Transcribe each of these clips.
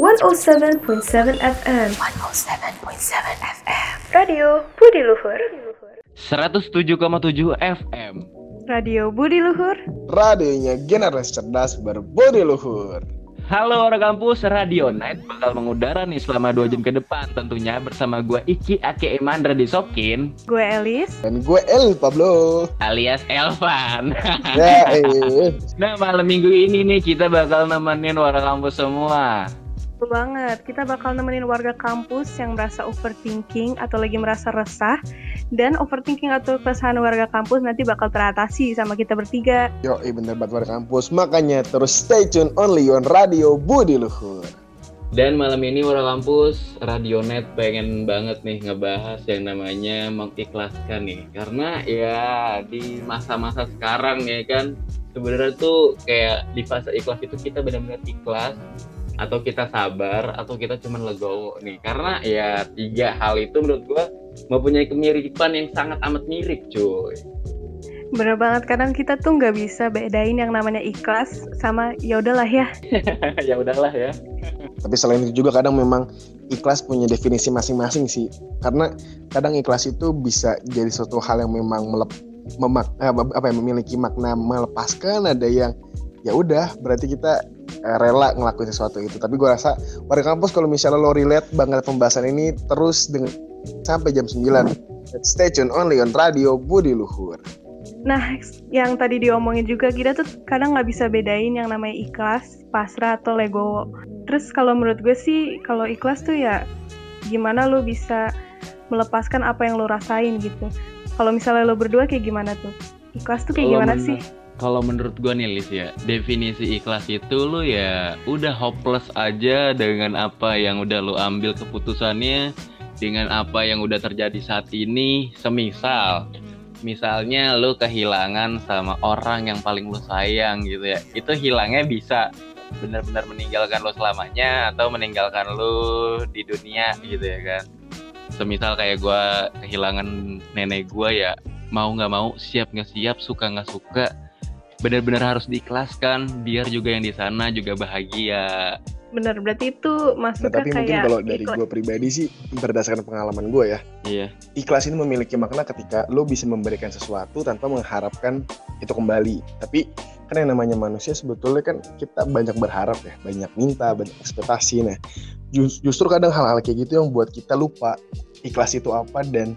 107.7 FM 107.7 FM Radio Budi Luhur. 107,7 FM Radio Budi Luhur. Radionya generasi cerdas berbudi luhur. Halo orang kampus, Radio Night bakal mengudara nih selama 2 jam ke depan. Tentunya bersama gue Iki Ake Emandra di Sokin. Gue Elis. Dan gue El Pablo. Alias Elvan. Ya eh. Nah malam minggu ini nih kita bakal nemenin orang kampus semua Betul banget, kita bakal nemenin warga kampus yang merasa overthinking atau lagi merasa resah. Dan overthinking atau keresahan warga kampus nanti bakal teratasi sama kita bertiga. Yo, bener banget warga kampus. Makanya terus stay tune only on Radio Budi Luhur. Dan malam ini orang kampus Radionet pengen banget nih ngebahas yang namanya mengikhlaskan nih. Karena ya di masa-masa sekarang ya kan sebenarnya tuh kayak di fase ikhlas itu kita benar-benar ikhlas atau kita sabar atau kita cuma legowo nih. Karena ya tiga hal itu menurut gua mempunyai kemiripan yang sangat amat mirip cuy. Bener banget, kadang kita tuh nggak bisa bedain yang namanya ikhlas sama ya udahlah ya. ya udahlah ya. Tapi selain itu juga kadang memang ikhlas punya definisi masing-masing sih. Karena kadang ikhlas itu bisa jadi suatu hal yang memang melep, memak, eh, apa ya, memiliki makna melepaskan Ada yang ya udah berarti kita rela ngelakuin sesuatu itu tapi gue rasa warga kampus kalau misalnya lo relate banget pembahasan ini terus dengan sampai jam 9 stay tune only on radio Budi Luhur Nah, yang tadi diomongin juga kita tuh kadang nggak bisa bedain yang namanya ikhlas, pasrah atau legowo. Terus kalau menurut gue sih, kalau ikhlas tuh ya gimana lo bisa melepaskan apa yang lo rasain gitu. Kalau misalnya lo berdua kayak gimana tuh? Ikhlas tuh kayak Kalau gimana sih? Kalau menurut gua nih Lis ya, definisi ikhlas itu lu ya udah hopeless aja dengan apa yang udah lu ambil keputusannya, dengan apa yang udah terjadi saat ini. Semisal, misalnya lu kehilangan sama orang yang paling lu sayang gitu ya, itu hilangnya bisa benar-benar meninggalkan lu selamanya atau meninggalkan lu di dunia gitu ya kan. Semisal kayak gua kehilangan nenek gua ya, mau nggak mau, siap nggak siap, suka nggak suka, benar-benar harus diikhlaskan biar juga yang di sana juga bahagia. Bener, berarti itu nah, masuknya tapi mungkin kayak kalau dari gue pribadi sih berdasarkan pengalaman gue ya Iya. ikhlas ini memiliki makna ketika lo bisa memberikan sesuatu tanpa mengharapkan itu kembali. Tapi kan yang namanya manusia sebetulnya kan kita banyak berharap ya, banyak minta, banyak ekspektasi. Nah, jus- justru kadang hal-hal kayak gitu yang buat kita lupa ikhlas itu apa dan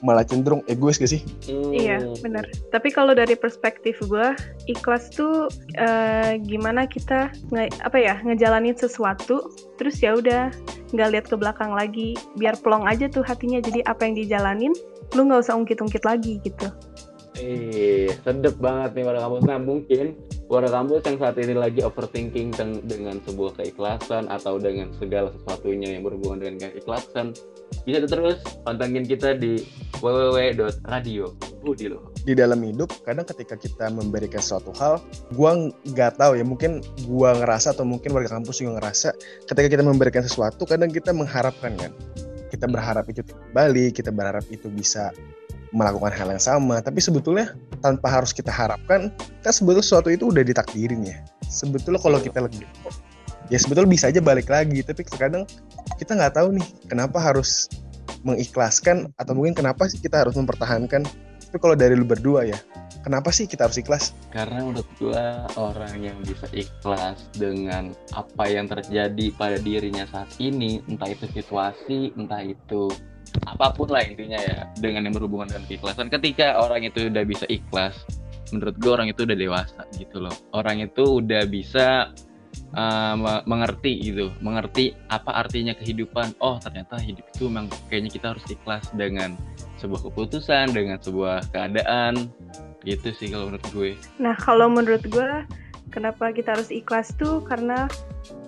malah cenderung egois gak sih? Iya, bener. Tapi kalau dari perspektif gue, ikhlas tuh eh, gimana kita nge, apa ya ngejalanin sesuatu, terus ya udah nggak lihat ke belakang lagi, biar plong aja tuh hatinya. Jadi apa yang dijalanin, lu nggak usah ungkit-ungkit lagi gitu. Eh, sedep banget nih warga kampus. Nah, mungkin warga kampus yang saat ini lagi overthinking dengan sebuah keikhlasan atau dengan segala sesuatunya yang berhubungan dengan keikhlasan, bisa terus pantengin kita di www.radio loh. Di dalam hidup, kadang ketika kita memberikan suatu hal, gua nggak tahu ya, mungkin gua ngerasa atau mungkin warga kampus juga ngerasa, ketika kita memberikan sesuatu, kadang kita mengharapkan kan, kita berharap itu kembali, kita berharap itu bisa melakukan hal yang sama, tapi sebetulnya tanpa harus kita harapkan, kan sebetulnya sesuatu itu udah ditakdirin ya. Sebetulnya kalau kita lagi, ya sebetulnya bisa aja balik lagi, tapi terkadang kita nggak tahu nih, kenapa harus mengikhlaskan atau mungkin kenapa sih kita harus mempertahankan tapi kalau dari lu berdua ya, kenapa sih kita harus ikhlas? Karena menurut gua orang yang bisa ikhlas dengan apa yang terjadi pada dirinya saat ini, entah itu situasi, entah itu apa pun lah intinya ya, dengan yang berhubungan dengan keikhlasan. Ketika orang itu udah bisa ikhlas, menurut gua orang itu udah dewasa gitu loh. Orang itu udah bisa uh, me- mengerti gitu, mengerti apa artinya kehidupan. Oh ternyata hidup itu memang kayaknya kita harus ikhlas dengan sebuah keputusan, dengan sebuah keadaan gitu sih kalau menurut gue. Nah, kalau menurut gue, kenapa kita harus ikhlas tuh karena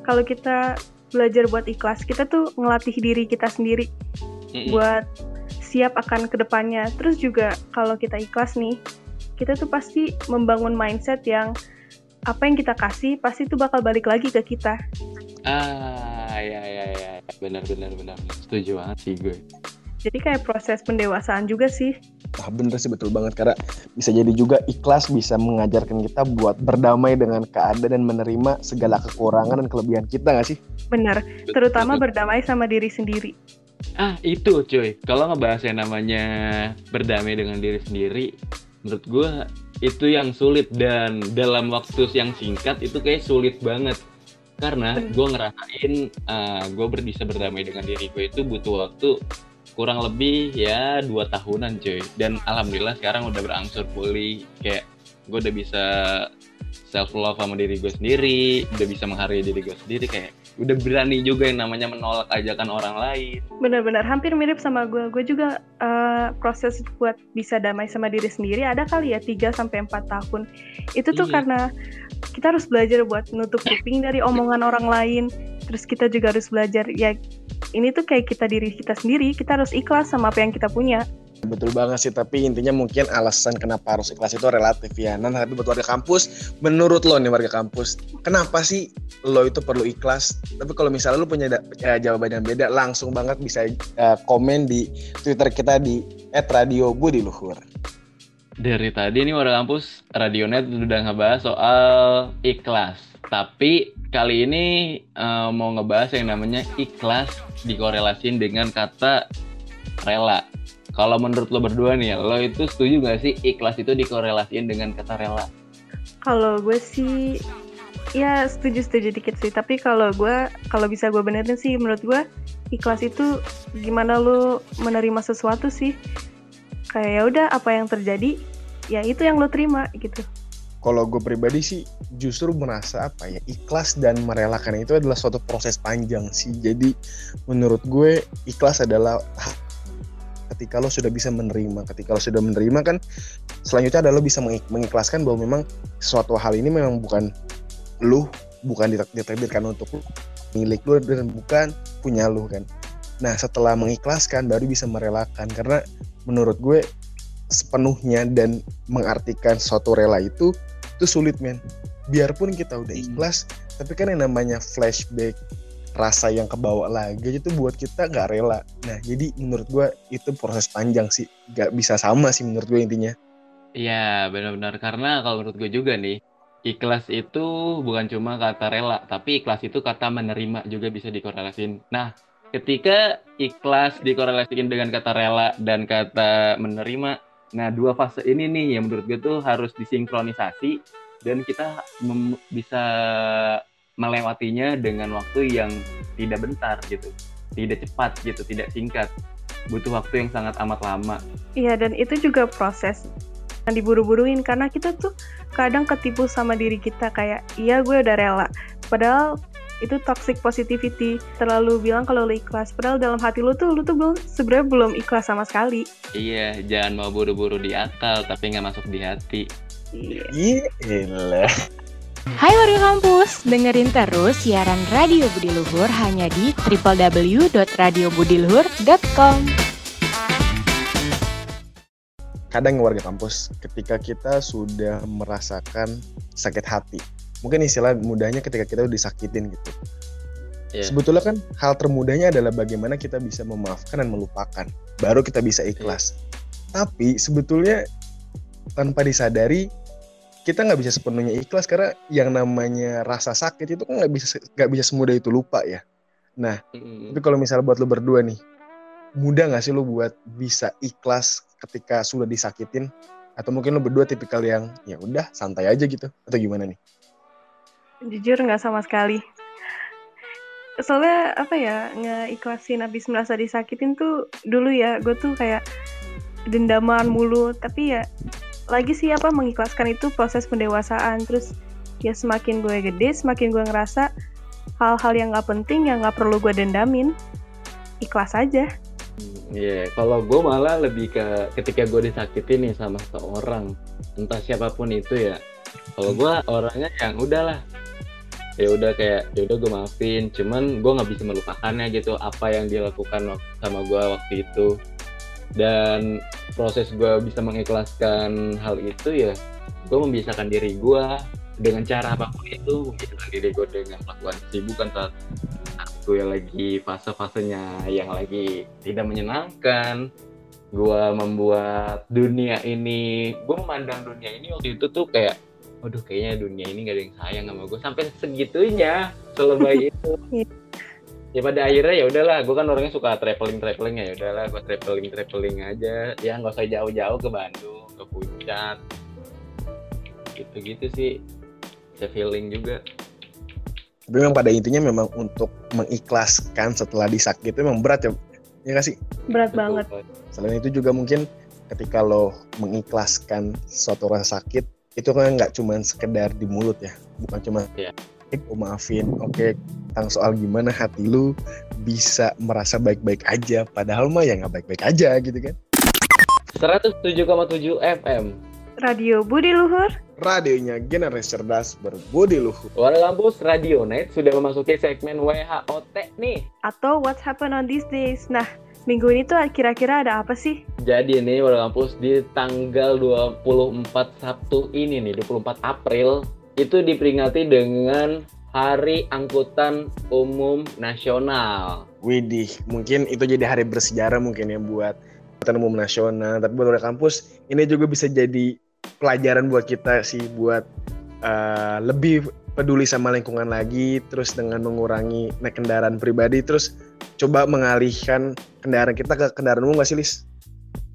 kalau kita belajar buat ikhlas, kita tuh ngelatih diri kita sendiri buat siap akan ke depannya. Terus juga kalau kita ikhlas nih, kita tuh pasti membangun mindset yang apa yang kita kasih pasti itu bakal balik lagi ke kita. Ah, ya ya ya, benar benar benar. Setuju banget sih gue. Jadi kayak proses pendewasaan juga sih. Nah bener sih betul banget karena bisa jadi juga ikhlas bisa mengajarkan kita buat berdamai dengan keadaan dan menerima segala kekurangan dan kelebihan kita gak sih? Benar, terutama berdamai sama diri sendiri. Ah itu cuy, kalau ngebahas yang namanya berdamai dengan diri sendiri, menurut gue itu yang sulit. Dan dalam waktu yang singkat itu kayak sulit banget. Karena gue ngerasain uh, gue bisa berdamai dengan diri gue itu butuh waktu kurang lebih ya dua tahunan cuy. Dan alhamdulillah sekarang udah berangsur pulih. Kayak gue udah bisa self love sama diri gue sendiri udah bisa menghargai diri gue sendiri. Kayak udah berani juga yang namanya menolak ajakan orang lain. Benar-benar hampir mirip sama gue gue juga uh, proses buat bisa damai sama diri sendiri ada kali ya 3 sampai empat tahun. Itu tuh iya. karena kita harus belajar buat nutup kuping dari omongan orang lain. Terus kita juga harus belajar ya ini tuh kayak kita diri kita sendiri. Kita harus ikhlas sama apa yang kita punya Betul banget sih, tapi intinya mungkin alasan kenapa harus ikhlas itu relatif ya. Nah, tapi buat warga kampus, menurut lo nih warga kampus, kenapa sih lo itu perlu ikhlas? Tapi kalau misalnya lo punya ya, jawaban yang beda, langsung banget bisa uh, komen di Twitter kita di @radiobudiluhur. Dari tadi nih warga kampus, Radionet udah ngebahas soal ikhlas. Tapi kali ini uh, mau ngebahas yang namanya ikhlas dikorelasin dengan kata rela. Kalau menurut lo berdua nih, lo itu setuju gak sih ikhlas itu dikorelasiin dengan kata rela? Kalau gue sih, ya setuju-setuju dikit sih. Tapi kalau gue, kalau bisa gue benerin sih, menurut gue ikhlas itu gimana lo menerima sesuatu sih. Kayak ya udah apa yang terjadi, ya itu yang lo terima gitu. Kalau gue pribadi sih justru merasa apa ya ikhlas dan merelakan itu adalah suatu proses panjang sih. Jadi menurut gue ikhlas adalah ketika lo sudah bisa menerima ketika lo sudah menerima kan selanjutnya adalah lo bisa mengikhlaskan bahwa memang suatu hal ini memang bukan lo bukan ditakdirkan untuk lo milik lo dan bukan punya lo kan nah setelah mengikhlaskan baru bisa merelakan karena menurut gue sepenuhnya dan mengartikan suatu rela itu itu sulit men biarpun kita udah hmm. ikhlas hmm. tapi kan yang namanya flashback rasa yang kebawa lagi itu buat kita nggak rela. Nah jadi menurut gue itu proses panjang sih, nggak bisa sama sih menurut gue intinya. Iya benar-benar karena kalau menurut gue juga nih ikhlas itu bukan cuma kata rela, tapi ikhlas itu kata menerima juga bisa dikorelasin. Nah ketika ikhlas dikorelasikan dengan kata rela dan kata menerima, nah dua fase ini nih yang menurut gue tuh harus disinkronisasi dan kita bisa melewatinya dengan waktu yang tidak bentar gitu tidak cepat gitu tidak singkat. Butuh waktu yang sangat amat lama. Iya dan itu juga proses yang diburu-buruin karena kita tuh kadang ketipu sama diri kita kayak iya gue udah rela. Padahal itu toxic positivity. Terlalu bilang kalau lo ikhlas padahal dalam hati lo tuh lo tuh belum sebenarnya belum ikhlas sama sekali. Iya jangan mau buru-buru di akal tapi nggak masuk di hati. Iya. Yeah. Hai warga kampus, dengerin terus siaran Radio Budi Luhur hanya di www.radiobudiluhur.com. Kadang warga kampus, ketika kita sudah merasakan sakit hati, mungkin istilah mudahnya ketika kita udah disakitin gitu. Yeah. Sebetulnya kan hal termudahnya adalah bagaimana kita bisa memaafkan dan melupakan, baru kita bisa ikhlas. Yeah. Tapi sebetulnya tanpa disadari kita nggak bisa sepenuhnya ikhlas karena yang namanya rasa sakit itu kan nggak bisa nggak bisa semudah itu lupa ya. Nah, mm. tapi kalau misalnya buat lo berdua nih, mudah nggak sih lo buat bisa ikhlas ketika sudah disakitin? Atau mungkin lo berdua tipikal yang ya udah santai aja gitu? Atau gimana nih? Jujur nggak sama sekali. Soalnya apa ya nggak ikhlasin habis merasa disakitin tuh dulu ya gue tuh kayak dendaman mulu tapi ya lagi sih apa mengikhlaskan itu proses pendewasaan. Terus ya semakin gue gede semakin gue ngerasa hal-hal yang nggak penting yang nggak perlu gue dendamin ikhlas aja. Iya, yeah, kalau gue malah lebih ke ketika gue disakitin nih sama seorang, entah siapa pun itu ya. Kalau gue orangnya yang udahlah, ya udah kayak ya udah gue maafin, cuman gue nggak bisa melupakannya gitu apa yang dilakukan sama gue waktu itu dan proses gue bisa mengikhlaskan hal itu ya gue membiasakan diri gue dengan cara apa pun itu. Membiasakan diri gue dengan melakukan kesibukan saat gue lagi fase-fasenya yang lagi tidak menyenangkan. Gue membuat dunia ini gue memandang dunia ini waktu itu tuh kayak waduh kayaknya dunia ini gak ada yang sayang sama gue sampai segitunya selebay itu. Iya. Ya pada akhirnya ya udahlah gue kan orangnya suka traveling traveling ya udahlah gue traveling traveling aja ya nggak usah jauh-jauh ke Bandung ke puncak gitu-gitu sih bisa feeling juga Tapi memang pada intinya memang untuk mengikhlaskan setelah disakit itu memang berat ya. Ya nggak sih? Berat Betul, banget. Selain itu juga mungkin ketika lo mengikhlaskan suatu rasa sakit itu kan nggak cuma sekedar di mulut ya, bukan cuma Iya. "Eh, oh, maafin, oke tentang soal gimana hati lu bisa merasa baik-baik aja, padahal mah ya nggak baik-baik aja gitu kan. 107,7 FM Radio Budi Luhur, Radionya generasi cerdas berbudi luhur. Suara Kampus Radio Net sudah memasuki segmen WHOT nih atau What Happened on These Days. Nah, minggu ini tuh kira-kira ada apa sih? Jadi nih Suara Kampus di tanggal 24 Sabtu ini nih 24 April itu diperingati dengan Hari Angkutan Umum Nasional Widih, mungkin itu jadi hari bersejarah mungkin ya buat angkutan umum nasional. Tapi buat warga kampus, ini juga bisa jadi pelajaran buat kita sih buat uh, lebih peduli sama lingkungan lagi, terus dengan mengurangi naik kendaraan pribadi, terus coba mengalihkan kendaraan kita ke kendaraan umum nggak sih, Lis?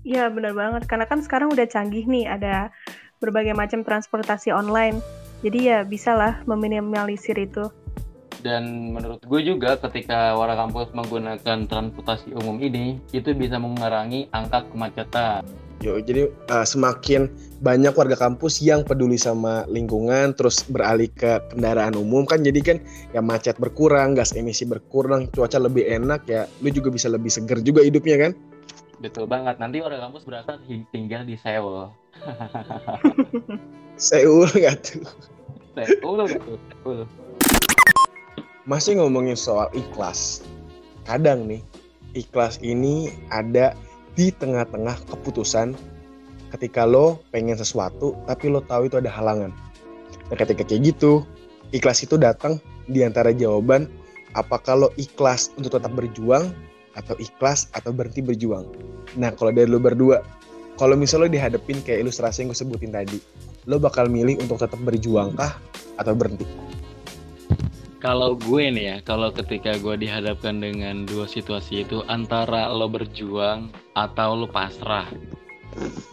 Ya benar banget, karena kan sekarang udah canggih nih, ada berbagai macam transportasi online. Jadi ya bisalah meminimalisir itu. dan menurut gue juga ketika warga kampus menggunakan transportasi umum ini itu bisa mengurangi angka kemacetan Yo, jadi uh, semakin banyak warga kampus yang peduli sama lingkungan, terus beralih ke kendaraan umum kan, jadi kan ya macet berkurang, gas emisi berkurang, cuaca lebih enak ya, lu juga bisa lebih seger juga hidupnya kan? betul banget nanti warga kampus berasa tinggal di Seoul Seul nggak tuh? Masih ngomongin soal ikhlas, kadang nih ikhlas ini ada di tengah-tengah keputusan ketika lo pengen sesuatu tapi lo tahu itu ada halangan. Dan ketika kayak gitu, ikhlas itu datang di antara jawaban apakah lo ikhlas untuk tetap berjuang atau ikhlas atau berhenti berjuang. Nah kalau dari lo berdua, kalau misalnya lo dihadapin kayak ilustrasi yang gue sebutin tadi, lo bakal milih untuk tetap berjuang kah atau berhenti? kalau gue nih ya kalau ketika gue dihadapkan dengan dua situasi itu antara lo berjuang atau lo pasrah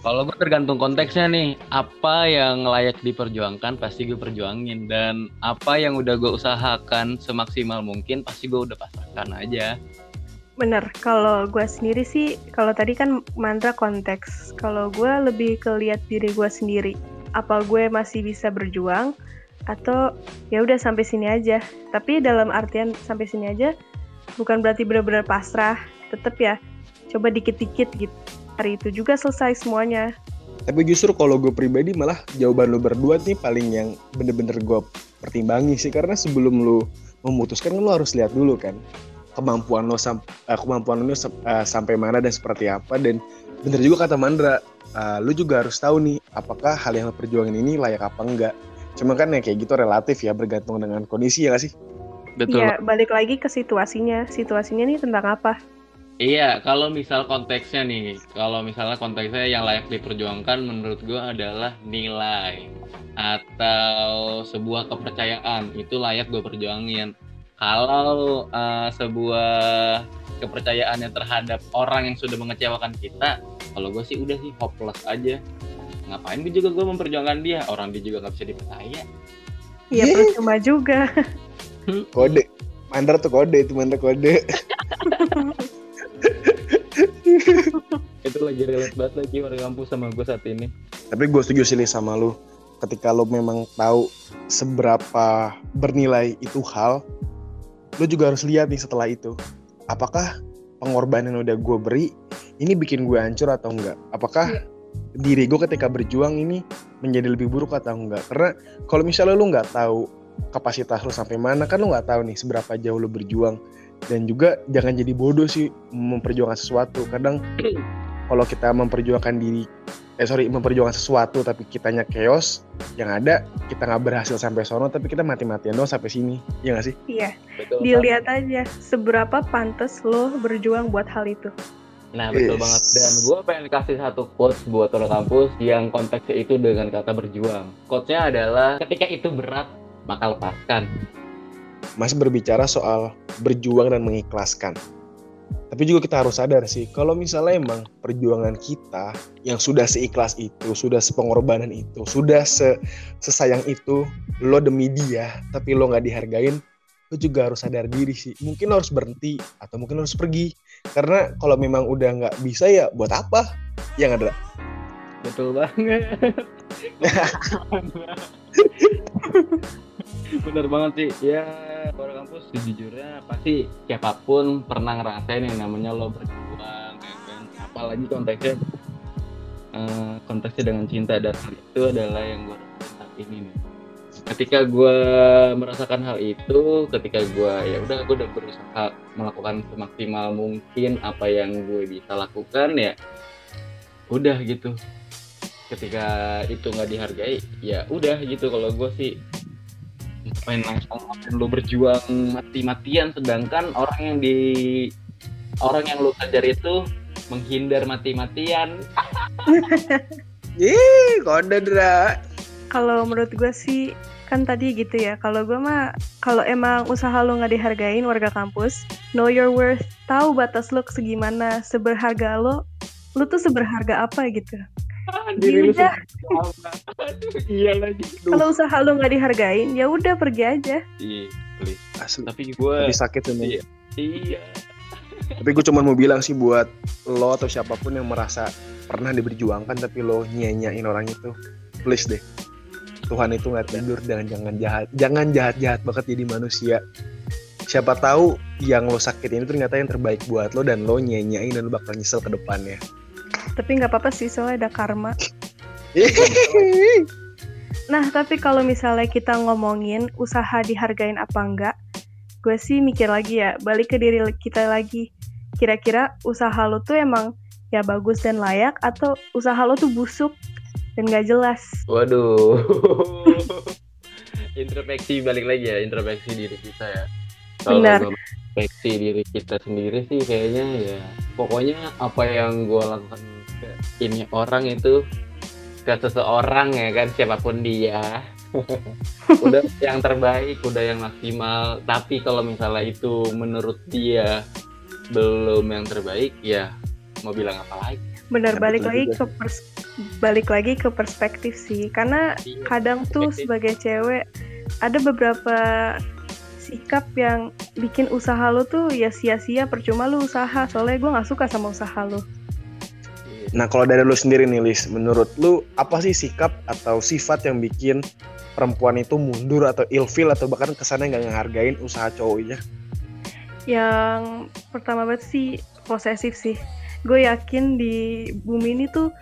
kalau gue tergantung konteksnya nih apa yang layak diperjuangkan pasti gue perjuangin dan apa yang udah gue usahakan semaksimal mungkin pasti gue udah pasrahkan aja Bener, kalau gue sendiri sih, kalau tadi kan mantra konteks. Kalau gue lebih ke lihat diri gue sendiri. Apa gue masih bisa berjuang, atau ya udah sampai sini aja. Tapi dalam artian sampai sini aja, bukan berarti benar-benar pasrah. Tetap ya, coba dikit-dikit gitu. Hari itu juga selesai semuanya. Tapi justru kalau gue pribadi malah jawaban lo berdua nih paling yang bener-bener gue pertimbangi sih karena sebelum lo memutuskan kan lo harus lihat dulu kan kemampuan lo sam eh, kemampuan lo eh, sampai mana dan seperti apa dan bener juga kata Mandra eh, lo juga harus tahu nih apakah hal yang lo perjuangin ini layak apa enggak cuma kan ya kayak gitu relatif ya bergantung dengan kondisi ya gak sih betul Ya, balik lagi ke situasinya. Situasinya nih tentang apa? Iya, kalau misal konteksnya nih, kalau misalnya konteksnya yang layak diperjuangkan menurut gue adalah nilai atau sebuah kepercayaan itu layak gue perjuangin. Kalau eh, sebuah kepercayaan yang terhadap orang yang sudah mengecewakan kita, kalau gue sih udah sih hopeless aja. Ngapain gue juga gue memperjuangkan dia, orang dia juga nggak bisa dipercaya. Ya Yeah. percuma juga. kode Mandra tuh kode itu Mandra kode Itu lagi relate banget lagi warga kampus sama gue saat ini. Tapi gue setuju sih sama lu. Ketika lo memang tahu seberapa bernilai itu hal, lo juga harus lihat nih setelah itu. Apakah pengorbanan yang udah gue beri, ini bikin gue hancur atau enggak? Apakah diri gue ketika berjuang ini menjadi lebih buruk atau enggak? Karena kalau misalnya lo nggak tahu kapasitas lo sampai mana, kan lo nggak tahu nih seberapa jauh lo berjuang. Dan juga jangan jadi bodoh sih memperjuangkan sesuatu. Kadang kalau kita memperjuangkan diri eh sorry memperjuangkan sesuatu tapi kitanya chaos yang ada kita nggak berhasil sampai sono tapi kita mati-matian doang sampai sini ya nggak sih Iya, Betul. dilihat aja seberapa pantas lo berjuang buat hal itu. Nah betul yes. banget dan gue pengen kasih satu quotes buat orang kampus yang konteksnya itu dengan kata berjuang. Quotesnya adalah ketika itu berat maka lepaskan. Masih berbicara soal berjuang dan mengikhlaskan. Tapi juga kita harus sadar sih, kalau misalnya emang perjuangan kita yang sudah seikhlas itu, sudah sepengorbanan itu, sudah se sesayang itu, lo demi dia, tapi lo nggak dihargain, lo juga harus sadar diri sih. Mungkin lo harus berhenti, atau mungkin lo harus pergi. Karena kalau memang udah nggak bisa ya buat apa? Yang ada. Betul banget. Bener banget sih. Ya orang kampus sejujurnya pasti siapa pun pernah ngerasain yang namanya lo berjuang ya kan. Apalagi konteksnya uh, konteksnya dengan cinta dan itu adalah yang gue saat ini nih. Ketika gue merasakan hal itu ketika gue ya udah gue udah berusaha melakukan semaksimal mungkin apa yang gue bisa lakukan ya udah gitu. Ketika itu nggak dihargai ya udah gitu. Kalau gue sih main langsung lu berjuang mati-matian sedangkan orang yang di orang yang lu kejar itu menghindar mati-matian Ih, kode dra. Kalau menurut gue sih kan tadi gitu ya. Kalau gue mah kalau emang usaha lo nggak dihargain warga kampus, know your worth, tahu batas lo segimana, seberharga lo, lo tuh seberharga apa gitu diri lu iya lagi kalau usaha lu nggak dihargain ya udah pergi aja. Iya please asli tapi gue lebih sakit tuh iya, iya. tapi gue cuma mau bilang sih buat lo atau siapa pun yang merasa pernah diberjuangkan tapi lo nyanyain orang itu please deh. Tuhan itu nggak tidur dan jangan jahat. Jangan jahat jahat banget jadi manusia. Siapa tahu yang lo sakit ini ternyata yang terbaik buat lo dan lo nyanyain dan lo bakal nyesel ke depannya tapi nggak apa-apa sih soalnya ada karma. Nah tapi kalau misalnya kita ngomongin usaha dihargain apa enggak gue sih mikir lagi ya balik ke diri kita lagi. Kira-kira usaha lo tuh emang ya bagus dan layak atau usaha lo tuh busuk dan gak jelas? Waduh. Introspeksi balik lagi ya introspeksi diri kita ya. Kalau benar. introspeksi diri kita sendiri sih kayaknya ya pokoknya apa yang gue lakukan ini orang itu ke seseorang ya kan siapa pun dia. Udah yang terbaik udah yang maksimal. Tapi kalau misalnya itu menurut dia belum yang terbaik ya mau bilang apa lagi? Benar ya, balik lagi juga. ke pers balik lagi ke perspektif sih. Karena iya, kadang tuh sebagai cewek ada beberapa sikap yang bikin usaha lo tuh ya sia-sia percuma lo usaha. Soalnya gue nggak suka sama usaha lo Nah kalau dari lu sendiri nih Lis, menurut lu apa sih sikap atau sifat yang bikin perempuan itu mundur atau ilfil atau bahkan kesannya nggak ngehargain usaha cowoknya? Yang pertama banget sih posesif sih. Gue yakin di bumi ini tuh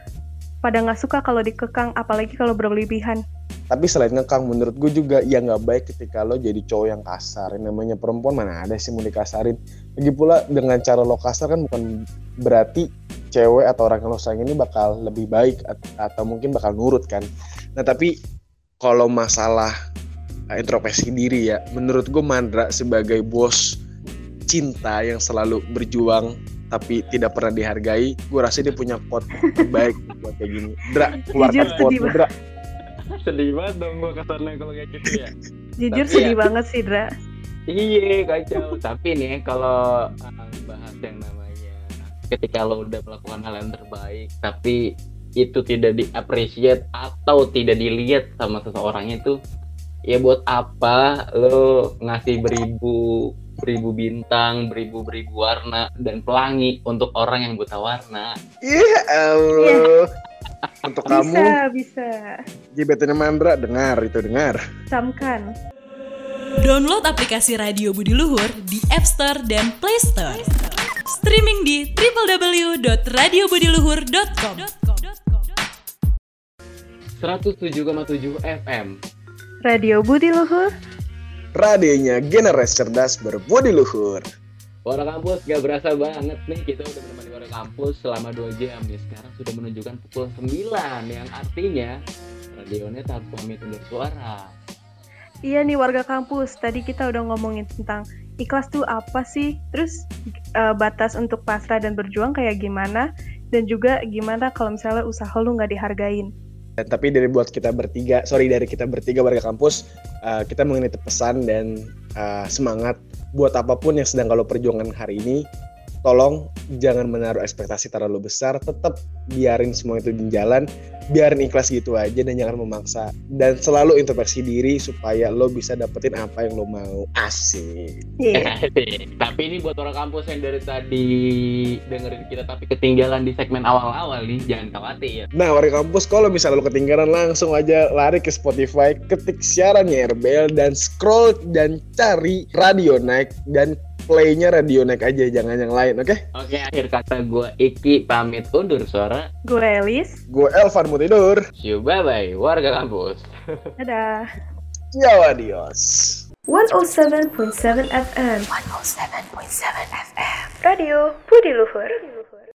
pada nggak suka kalau dikekang, apalagi kalau berlebihan. Tapi selain ngekang, menurut gue juga ya nggak baik ketika lo jadi cowok yang kasar. Yang namanya perempuan mana ada sih mau dikasarin. Lagi pula dengan cara lo kasar kan bukan berarti cewek atau orang yang lo sayang ini bakal lebih baik atau mungkin bakal nurut kan. Nah tapi kalau masalah eh, introspeksi diri ya, menurut gue Mandra sebagai bos cinta yang selalu berjuang tapi tidak pernah dihargai, gue rasa dia punya quote baik buat kayak gini. Dra, keluarkan quote Dra. Sedih banget dong gue kesannya kalau kayak gitu ya. Jujur tapi sedih ya, banget sih, Dra. Iya, kacau. tapi nih kalau uh, bahas yang namanya ketika lo udah melakukan hal yang terbaik tapi itu tidak diapresiat atau tidak dilihat sama seseorang itu ya buat apa lo ngasih beribu beribu bintang beribu beribu warna dan pelangi untuk orang yang buta warna? Iya yeah, Allah. Yeah. untuk bisa, kamu. Bisa bisa. Jibetannya Mandra dengar itu dengar. Camkan download aplikasi Radio Budi Luhur di App Store dan Play Store streaming di www.radiobudiluhur.com 107,7 FM Radio Budi Luhur. Radionya generasi cerdas berbudi luhur. Warna kampus gak berasa banget nih kita udah menemani warna kampus selama 2 jam nih sekarang sudah menunjukkan pukul 9 yang artinya radionya tak pamit undur suara. Iya nih warga kampus, tadi kita udah ngomongin tentang ikhlas tuh apa sih? Terus uh, batas untuk pasrah dan berjuang kayak gimana? Dan juga gimana kalau misalnya usaha lu nggak dihargain? Dan, tapi dari buat kita bertiga, sorry dari kita bertiga warga kampus, uh, kita mengenai pesan dan uh, semangat buat apa pun yang sedang kalau perjuangan hari ini tolong jangan menaruh ekspektasi terlalu besar, tetap biarin semua itu di jalan, biarin ikhlas gitu aja dan jangan memaksa. Dan selalu introspeksi diri supaya lo bisa dapetin apa yang lo mau. Asik. Yeah. tapi ini buat orang kampus yang dari tadi dengerin kita tapi ketinggalan di segmen awal-awal nih, jangan khawatir. Nah, warga kampus kalau misalnya lo ketinggalan langsung aja lari ke Spotify, ketik siarannya RBL dan scroll dan cari radio naik dan playnya radio naik aja, jangan yang lain, oke? Okay? Oke, okay, akhir kata gue Iki pamit undur suara. Gue Elis. Gue Elvan mau tidur. See you, bye-bye, warga kampus. Dadah. Ciao, adios. 107.7 FM 107.7 FM Radio Budi Luhur